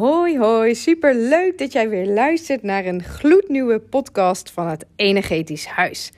Hoi hoi, super leuk dat jij weer luistert naar een gloednieuwe podcast van het Energetisch Huis.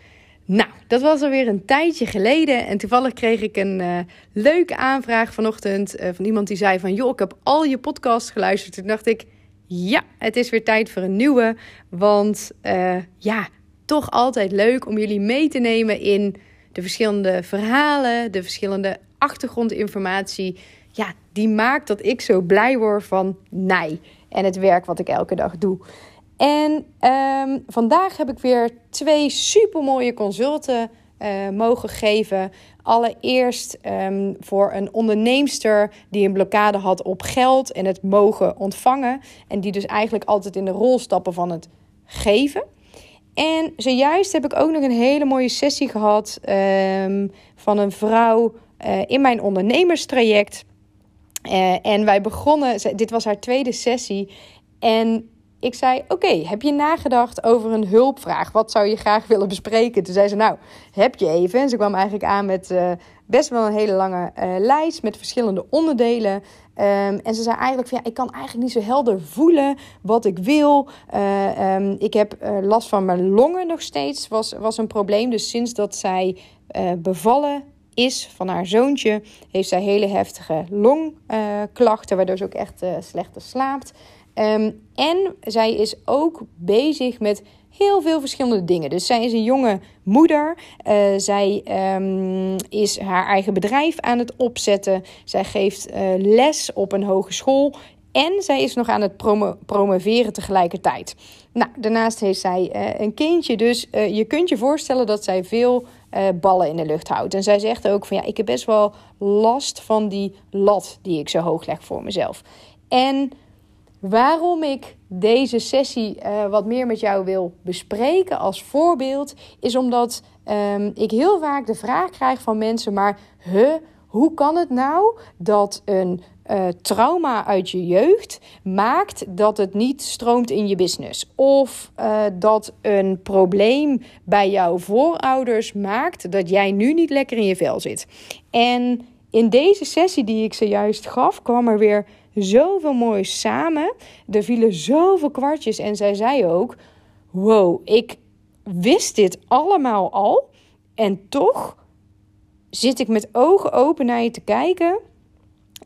Nou, dat was alweer een tijdje geleden en toevallig kreeg ik een uh, leuke aanvraag vanochtend uh, van iemand die zei van... joh, ik heb al je podcasts geluisterd. Toen dacht ik, ja, het is weer tijd voor een nieuwe. Want uh, ja, toch altijd leuk om jullie mee te nemen in de verschillende verhalen, de verschillende achtergrondinformatie ja, die maakt dat ik zo blij word van Nij en het werk wat ik elke dag doe. En um, vandaag heb ik weer twee supermooie consulten uh, mogen geven. Allereerst um, voor een onderneemster die een blokkade had op geld en het mogen ontvangen. En die dus eigenlijk altijd in de rol stappen van het geven. En zojuist heb ik ook nog een hele mooie sessie gehad um, van een vrouw uh, in mijn ondernemerstraject. Uh, en wij begonnen, dit was haar tweede sessie. En ik zei: Oké, heb je nagedacht over een hulpvraag? Wat zou je graag willen bespreken? Toen zei ze: Nou, heb je even? En ze kwam eigenlijk aan met uh, best wel een hele lange uh, lijst met verschillende onderdelen. Um, en ze zei eigenlijk: van, ja, Ik kan eigenlijk niet zo helder voelen wat ik wil. Um, ik heb last van mijn longen nog steeds, was, was een probleem. Dus sinds dat zij bevallen is van haar zoontje, heeft zij hele heftige longklachten, waardoor ze ook echt uh, slechter slaapt. Um, en zij is ook bezig met heel veel verschillende dingen. Dus zij is een jonge moeder. Uh, zij um, is haar eigen bedrijf aan het opzetten. Zij geeft uh, les op een hogeschool. En zij is nog aan het promo promoveren tegelijkertijd. Nou, daarnaast heeft zij een kindje. Dus je kunt je voorstellen dat zij veel uh, ballen in de lucht houdt. En zij zegt ook van ja, ik heb best wel last van die lat die ik zo hoog leg voor mezelf. En waarom ik deze sessie uh, wat meer met jou wil bespreken als voorbeeld, is omdat um, ik heel vaak de vraag krijg van mensen, maar huh, hoe kan het nou dat een uh, trauma uit je jeugd maakt dat het niet stroomt in je business. Of uh, dat een probleem bij jouw voorouders maakt dat jij nu niet lekker in je vel zit. En in deze sessie die ik zojuist gaf, kwam er weer zoveel moois samen. Er vielen zoveel kwartjes en zij zei ook: Wow, ik wist dit allemaal al. En toch zit ik met ogen open naar je te kijken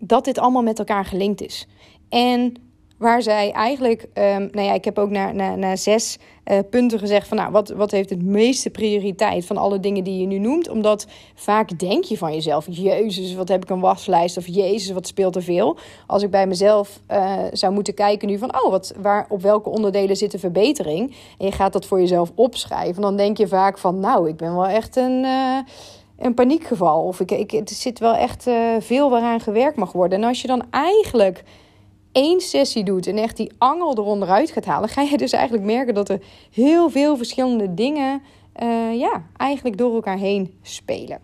dat dit allemaal met elkaar gelinkt is. En waar zij eigenlijk, um, nou ja, ik heb ook naar, naar, naar zes uh, punten gezegd van, nou, wat, wat heeft het meeste prioriteit van alle dingen die je nu noemt? Omdat vaak denk je van jezelf, jezus, wat heb ik een waslijst? Of jezus, wat speelt er veel? Als ik bij mezelf uh, zou moeten kijken nu van, oh, wat, waar, op welke onderdelen zit de verbetering? En je gaat dat voor jezelf opschrijven, dan denk je vaak van, nou, ik ben wel echt een... Uh, een paniekgeval. Of ik, ik, er zit wel echt uh, veel waaraan gewerkt mag worden. En als je dan eigenlijk één sessie doet en echt die angel eronder uit gaat halen, ga je dus eigenlijk merken dat er heel veel verschillende dingen uh, ja, eigenlijk door elkaar heen spelen.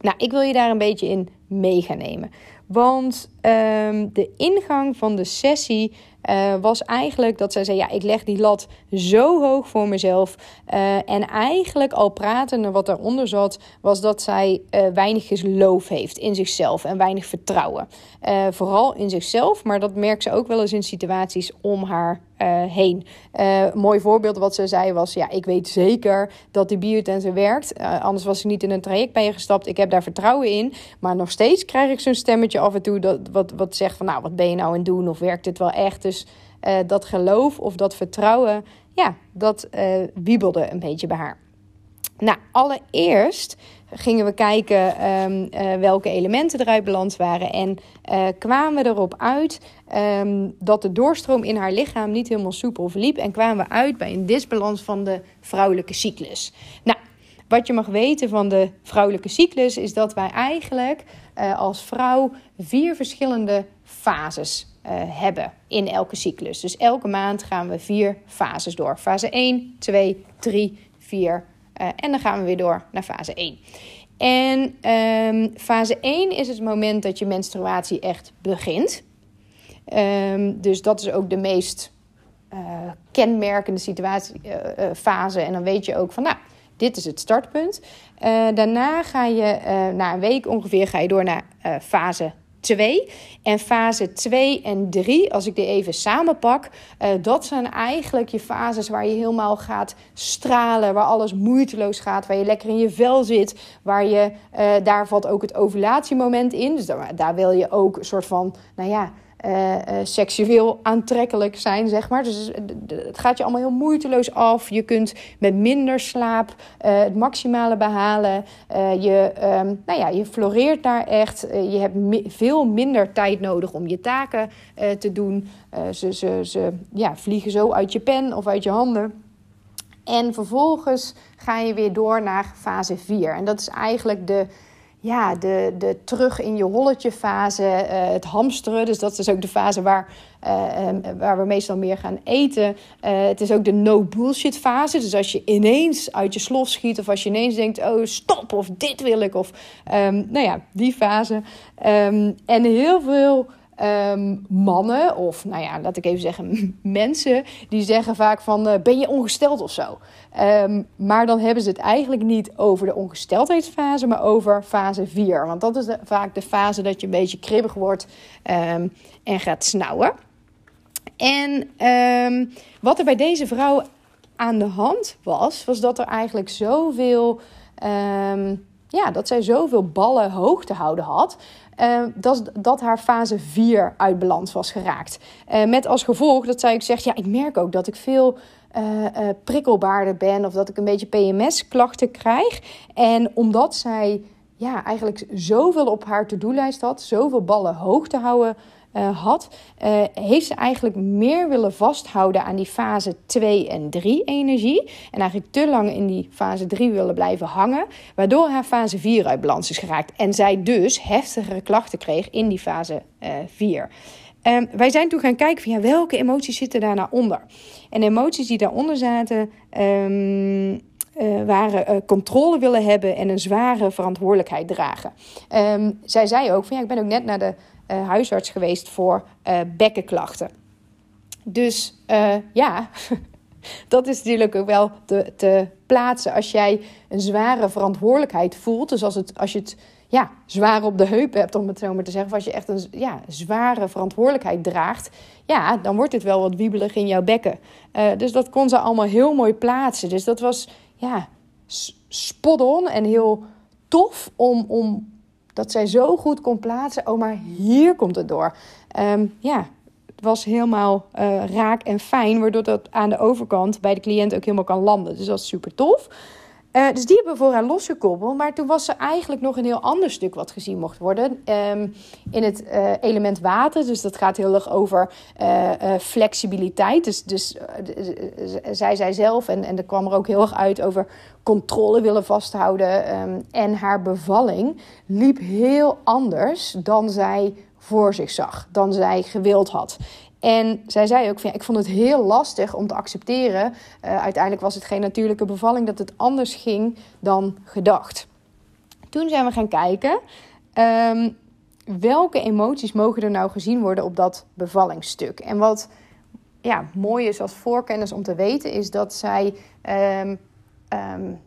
Nou, ik wil je daar een beetje in mee gaan nemen. Want um, de ingang van de sessie uh, was eigenlijk dat zij zei: Ja, ik leg die lat zo hoog voor mezelf. Uh, en eigenlijk al pratende wat daaronder zat, was dat zij uh, weinig geloof heeft in zichzelf en weinig vertrouwen. vooral in zichzelf, maar dat merkt ze ook wel eens in situaties om haar heen. mooi voorbeeld wat ze zei was: Ja, ik weet zeker dat die biotensor werkt. anders was ik niet in een traject bij je gestapt. Ik heb daar vertrouwen in. Maar nog steeds krijg ik zo'n stemmetje af en toe dat, wat, wat zegt van: Nou, wat ben je nou aan het doen? Of werkt dit wel echt? Dus uh, dat geloof of dat vertrouwen, ja, dat uh, wiebelde een beetje bij haar. Nou, allereerst gingen we kijken um, uh, welke elementen eruit beland waren. En uh, kwamen we erop uit um, dat de doorstroom in haar lichaam niet helemaal soepel verliep. En kwamen we uit bij een disbalans van de vrouwelijke cyclus. Nou, wat je mag weten van de vrouwelijke cyclus is dat wij eigenlijk uh, als vrouw vier verschillende fases hebben in elke cyclus. Dus elke maand gaan we vier fases door. Fase 1, 2, 3, 4 uh, en dan gaan we weer door naar fase 1. En um, fase 1 is het moment dat je menstruatie echt begint. Um, dus dat is ook de meest uh, kenmerkende situatie, uh, fase. En dan weet je ook van, nou, dit is het startpunt. daarna ga je, na een week ongeveer, ga je door naar fase 2. En fase 2 en 3, als ik die even samenpak, uh, dat zijn eigenlijk je fases waar je helemaal gaat stralen, waar alles moeiteloos gaat, waar je lekker in je vel zit, waar je, uh, daar valt ook het ovulatiemoment in. Dus daar, daar wil je ook een soort van, nou ja, uh, seksueel aantrekkelijk zijn, zeg maar. Dus het gaat je allemaal heel moeiteloos af. Je kunt met minder slaap het maximale behalen. je, um, nou ja, je floreert daar echt. je hebt veel minder tijd nodig om je taken te doen. ze, ze, ze ja, vliegen zo uit je pen of uit je handen. En vervolgens ga je weer door naar fase 4. En dat is eigenlijk de ja, de, de terug in je holletje fase, uh, het hamsteren. Dus dat is ook de fase waar, uh, waar we meestal meer gaan eten. Uh, het is ook de no bullshit fase. Dus als je ineens uit je slof schiet of als je ineens denkt, oh stop of dit wil ik. Of um, nou ja, die fase. Um, en heel veel um, mannen, of nou ja, laat ik even zeggen, mensen, die zeggen vaak van: uh, ben je ongesteld of zo? Um, maar dan hebben ze het eigenlijk niet over de ongesteldheidsfase, maar over fase 4. Want dat is vaak de fase dat je een beetje kribbig wordt um, en gaat snauwen. En wat er bij deze vrouw aan de hand was, was dat er eigenlijk zoveel. ja, dat zij zoveel ballen hoog te houden had. Uh, dat, dat haar fase 4 uit balans was geraakt. Uh, met als gevolg dat zij ook zegt: Ja, ik merk ook dat ik veel uh, prikkelbaarder ben of dat ik een beetje PMS-klachten krijg. En omdat zij ja, eigenlijk zoveel op haar to-do-lijst had, zoveel ballen hoog te houden uh, had, uh, heeft ze eigenlijk meer willen vasthouden aan die fase 2 en 3 energie. En eigenlijk te lang in die fase 3 willen blijven hangen, waardoor haar fase 4 uit balans is geraakt. En zij dus heftigere klachten kreeg in die fase uh, 4. Um, wij zijn toen gaan kijken van ja, welke emoties zitten daar nou onder. En de emoties die daaronder zaten, uh, waren controle willen hebben en een zware verantwoordelijkheid dragen. Um, zij zei ook van ja, ik ben ook net naar de uh, huisarts geweest voor uh, bekkenklachten. Dus uh, ja, dat is natuurlijk ook wel te, te, plaatsen als jij een zware verantwoordelijkheid voelt. Dus als, het, als je het ja, zwaar op de heup hebt, om het zo maar te zeggen. Of als je echt een ja, zware verantwoordelijkheid draagt. Ja, dan wordt het wel wat wiebelig in jouw bekken. dus dat kon ze allemaal heel mooi plaatsen. Dus dat was ja, spot on en heel tof om, om dat zij zo goed kon plaatsen. Oh, maar hier komt het door. Um, ja, het was helemaal uh, raak en fijn, waardoor dat aan de overkant bij de cliënt ook helemaal kan landen. Dus dat is super tof. Uh, dus die hebben we voor haar losgekoppeld. Maar toen was ze eigenlijk nog een heel ander stuk wat gezien mocht worden. Um, in het uh, element water. Dus dat gaat heel erg over uh, flexibiliteit. Dus, dus zij zei zelf, en, en er kwam er ook heel erg uit over controle willen vasthouden. Um, en haar bevalling liep heel anders dan zij voor zich zag, dan zij gewild had. En zij zei ook van ja, ik vond het heel lastig om te accepteren. Uh, uiteindelijk was het geen natuurlijke bevalling dat het anders ging dan gedacht. Toen zijn we gaan kijken um, welke emoties mogen er nou gezien worden op dat bevallingsstuk. En wat ja, mooi is als voorkennis om te weten is dat zij um, um,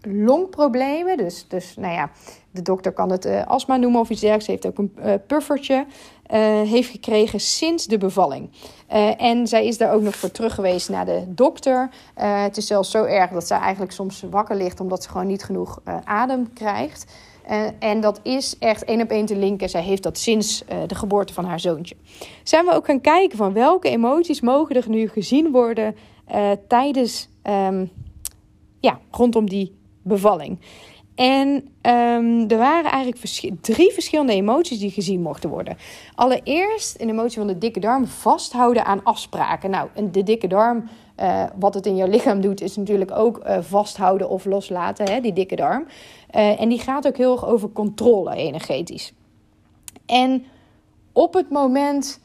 longproblemen, dus, dus nou ja, de dokter kan het uh, astma noemen of iets dergelijks, ze heeft ook een uh, puffertje uh, heeft gekregen sinds de bevalling. Uh, en zij is daar ook nog voor terug geweest naar de dokter. Uh, het is zelfs zo erg dat zij eigenlijk soms wakker ligt omdat ze gewoon niet genoeg adem krijgt. en dat is echt één op één te linken. Zij heeft dat sinds de geboorte van haar zoontje. Zijn we ook gaan kijken van welke emoties mogen er nu gezien worden tijdens, um, ja, rondom die bevalling. En um, er waren eigenlijk drie verschillende emoties die gezien mochten worden. Allereerst een emotie van de dikke darm vasthouden aan afspraken. Nou, de dikke darm, uh, wat het in jouw lichaam doet, is natuurlijk ook uh, vasthouden of loslaten, hè, die dikke darm. Uh, en die gaat ook heel erg over controle energetisch. En op het moment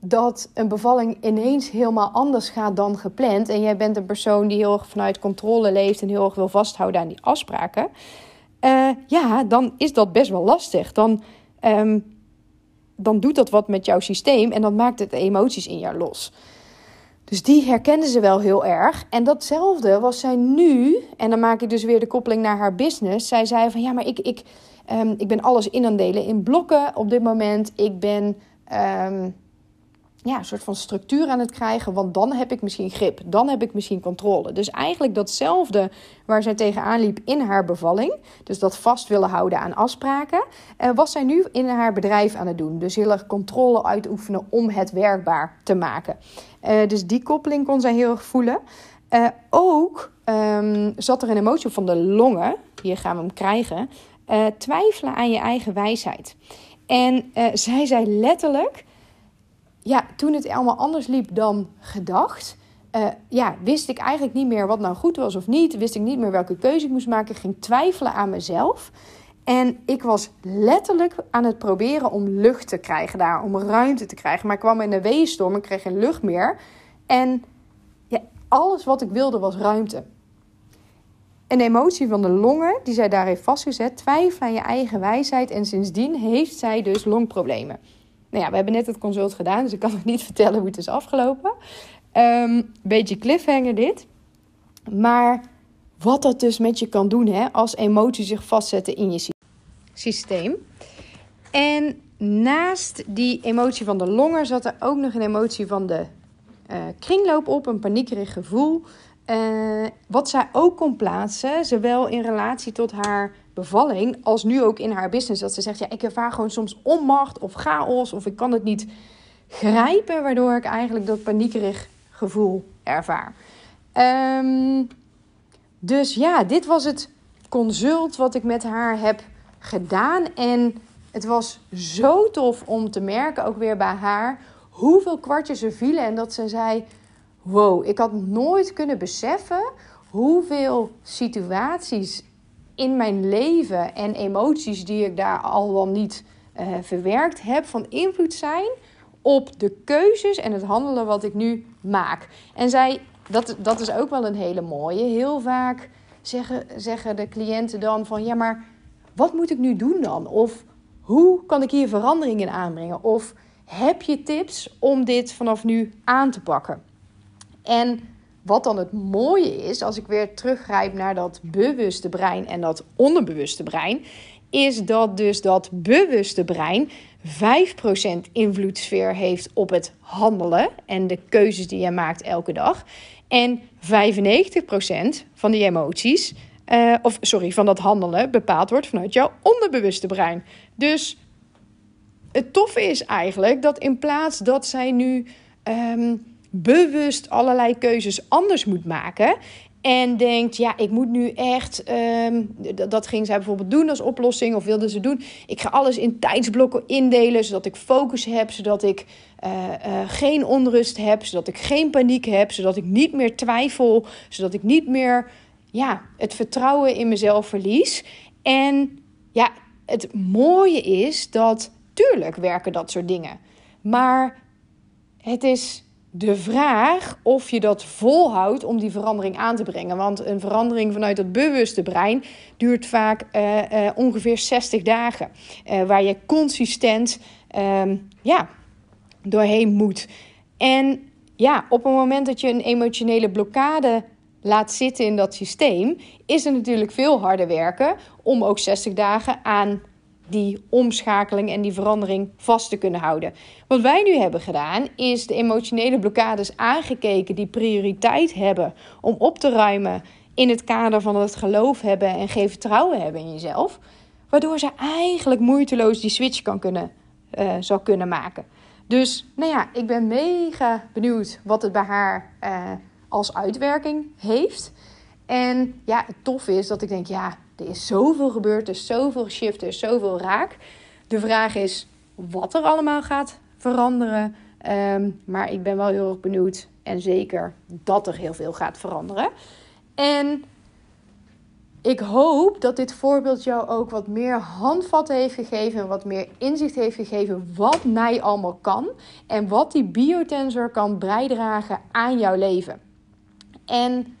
dat een bevalling ineens helemaal anders gaat dan gepland. En jij bent een persoon die heel erg vanuit controle leeft en heel erg wil vasthouden aan die afspraken uh, ja, dan is dat best wel lastig. Dan, um, dan doet dat wat met jouw systeem en dan maakt het emoties in jou los. Dus die herkende ze wel heel erg. En datzelfde was zij nu. En dan maak ik dus weer de koppeling naar haar business. Zij zei van ja, maar ik, ik, um, ik ben alles in delen in blokken op dit moment. Ik ben um, ja, een soort van structuur aan het krijgen. Want dan heb ik misschien grip. Dan heb ik misschien controle. Dus eigenlijk datzelfde waar zij tegenaan liep in haar bevalling. Dus dat vast willen houden aan afspraken. Uh, was zij nu in haar bedrijf aan het doen. Dus heel erg controle uitoefenen om het werkbaar te maken. Uh, dus die koppeling kon zij heel erg voelen. Uh, ook um, zat er een emotie van de longen. Hier gaan we hem krijgen. twijfelen aan je eigen wijsheid. En zij zei letterlijk ja, toen het allemaal anders liep dan gedacht, uh, ja, wist ik eigenlijk niet meer wat nou goed was of niet. Wist ik niet meer welke keuze ik moest maken. Ik ging twijfelen aan mezelf. En ik was letterlijk aan het proberen om lucht te krijgen daar, om ruimte te krijgen. Maar ik kwam in een weeënstorm, ik kreeg geen lucht meer. En ja, alles wat ik wilde was ruimte. Een emotie van de longen, die zij daar heeft vastgezet, twijfel aan je eigen wijsheid. En sindsdien heeft zij dus longproblemen. Nou ja, we hebben net het consult gedaan, dus ik kan nog niet vertellen hoe het is afgelopen. Um, beetje cliffhanger dit. Maar wat dat dus met je kan doen hè, als emoties zich vastzetten in je systeem. En naast die emotie van de longen zat er ook nog een emotie van de uh, kringloop op, een paniekerig gevoel. Uh, wat zij ook kon plaatsen, zowel in relatie tot haar bevalling, als nu ook in haar business. Dat ze zegt, ja, ik ervaar gewoon soms onmacht of chaos of ik kan het niet grijpen, waardoor ik eigenlijk dat paniekerig gevoel ervaar. Um, dus ja, dit was het consult wat ik met haar heb gedaan. En het was zo tof om te merken, ook weer bij haar, hoeveel kwartjes er vielen. En dat ze zei: Wow, ik had nooit kunnen beseffen hoeveel situaties in mijn leven en emoties die ik daar al wel niet uh, verwerkt heb, van invloed zijn op de keuzes en het handelen wat ik nu maak. En zij, dat, dat is ook wel een hele mooie. Heel vaak zeggen, zeggen de cliënten dan van ja, maar wat moet ik nu doen dan? Of hoe kan ik hier veranderingen aanbrengen? Of heb je tips om dit vanaf nu aan te pakken? En wat dan het mooie is, als ik weer teruggrijp naar dat bewuste brein en dat onderbewuste brein, is dat dus dat bewuste brein 5% invloedssfeer heeft op het handelen en de keuzes die je maakt elke dag. En 95% van die emoties, uh, of sorry, van dat handelen bepaald wordt vanuit jouw onderbewuste brein. Dus het toffe is eigenlijk dat in plaats dat zij nu. Um, bewust allerlei keuzes anders moet maken. En denkt, ja, ik moet nu echt. Ehm, dat ging zij bijvoorbeeld doen als oplossing, of wilde ze doen. Ik ga alles in tijdsblokken indelen, zodat ik focus heb, zodat ik uh, uh, geen onrust heb, zodat ik geen paniek heb, zodat ik niet meer twijfel, zodat ik niet meer ja, het vertrouwen in mezelf verlies. En ja, het mooie is dat, tuurlijk werken dat soort dingen. Maar het is de vraag of je dat volhoudt om die verandering aan te brengen. Want een verandering vanuit het bewuste brein duurt vaak uh, uh, ongeveer 60 dagen. Uh, waar je consistent ehm, ja, doorheen moet. En ja, op het moment dat je een emotionele blokkade laat zitten in dat systeem, is het natuurlijk veel harder werken om ook 60 dagen aan die omschakeling en die verandering vast te kunnen houden. Wat wij nu hebben gedaan, is de emotionele blokkades aangekeken die prioriteit hebben om op te ruimen in het kader van het geloof hebben en geen vertrouwen hebben in jezelf. Waardoor ze eigenlijk moeiteloos die switch kan kunnen, uh, zou kunnen maken. Dus nou ja, ik ben mega benieuwd wat het bij haar uh, als uitwerking heeft. En ja, het tof is dat ik denk, ja, er is zoveel gebeurd, er is zoveel shift, er is zoveel raak. De vraag is wat er allemaal gaat veranderen. Um, maar ik ben wel heel erg benieuwd en zeker dat er heel veel gaat veranderen. En ik hoop dat dit voorbeeld jou ook wat meer handvatten heeft gegeven, wat meer inzicht heeft gegeven wat Nij allemaal kan en wat die biotensor kan bijdragen aan jouw leven. En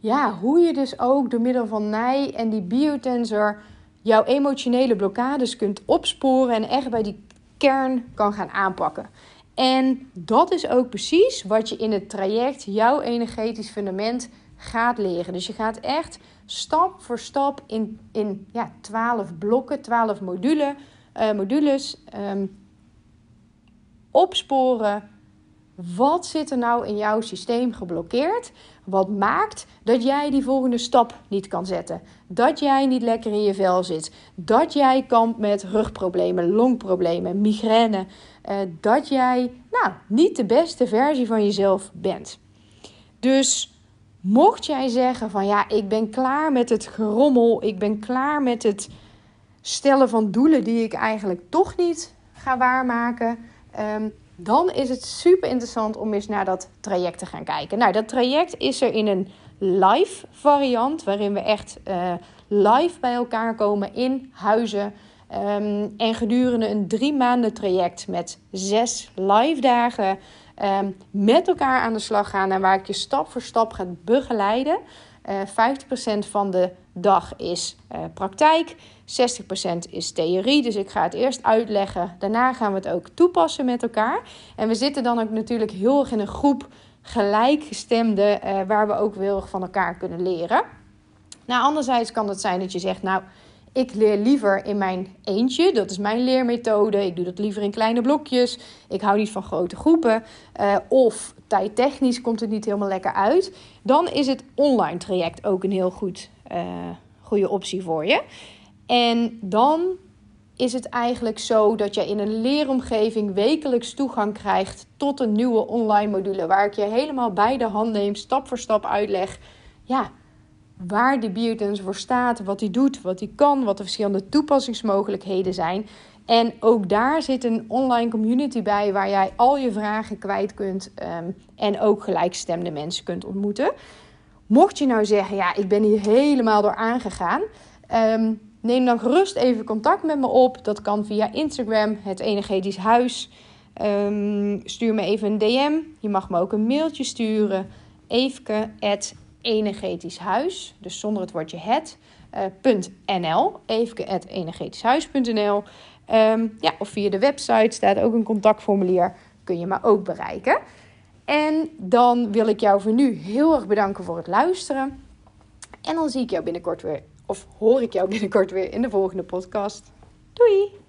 ja, hoe je dus ook door middel van Nij en die biotensor jouw emotionele blokkades kunt opsporen en echt bij die kern kan gaan aanpakken. En dat is ook precies wat je in het traject, jouw energetisch fundament, gaat leren. Dus je gaat echt stap voor stap in, in ja, 12 blokken, 12 module, uh, modules um, opsporen. Wat zit er nou in jouw systeem geblokkeerd? Wat maakt dat jij die volgende stap niet kan zetten? Dat jij niet lekker in je vel zit? Dat jij kampt met rugproblemen, longproblemen, migraine? Uh, dat jij nou, niet de beste versie van jezelf bent. Dus mocht jij zeggen van ja, ik ben klaar met het gerommel, ik ben klaar met het stellen van doelen die ik eigenlijk toch niet ga waarmaken. Um, dan is het super interessant om eens naar dat traject te gaan kijken. Nou, dat traject is er in een live variant, waarin we echt uh, live bij elkaar komen in huizen. Um, en gedurende een drie maanden traject met zes live dagen um, met elkaar aan de slag gaan en waar ik je stap voor stap ga begeleiden. Uh, eh, 50% van de dag is uh, praktijk, 60% is theorie. Dus ik ga het eerst uitleggen. Daarna gaan we het ook toepassen met elkaar. En we zitten dan ook natuurlijk heel erg in een groep gelijkgestemden, uh, waar we ook heel erg van elkaar kunnen leren. Nou, anderzijds kan het zijn dat je zegt, nou, ik leer liever in mijn eentje. Dat is mijn leermethode. Ik doe dat liever in kleine blokjes. Ik hou niet van grote groepen. Of tijdtechnisch komt het niet helemaal lekker uit. Dan is het online traject ook een heel goed, uh, goede optie voor je. En dan is het eigenlijk zo dat je in een leeromgeving wekelijks toegang krijgt tot een nieuwe online module. Waar ik je helemaal bij de hand neem, stap voor stap uitleg. Ja, waar die biotense voor staat, wat hij doet, wat hij kan, wat de verschillende toepassingsmogelijkheden zijn. En ook daar zit een online community bij waar jij al je vragen kwijt kunt um, en ook gelijkstemde mensen kunt ontmoeten. Mocht je nou zeggen, ja, ik ben hier helemaal door aangegaan, um, neem dan gerust even contact met me op. Dat kan via Instagram, het Energetisch Huis. Um, stuur me even een DM. Je mag me ook een mailtje sturen. Eefke energetisch huis, dus zonder het woordje het, uh, .nl, energetischhuis.nl. Um, ja, of via de website staat ook een contactformulier, kun je me ook bereiken. En dan wil ik jou voor nu heel erg bedanken voor het luisteren. En dan zie ik jou binnenkort weer, of hoor ik jou binnenkort weer in de volgende podcast. Doei!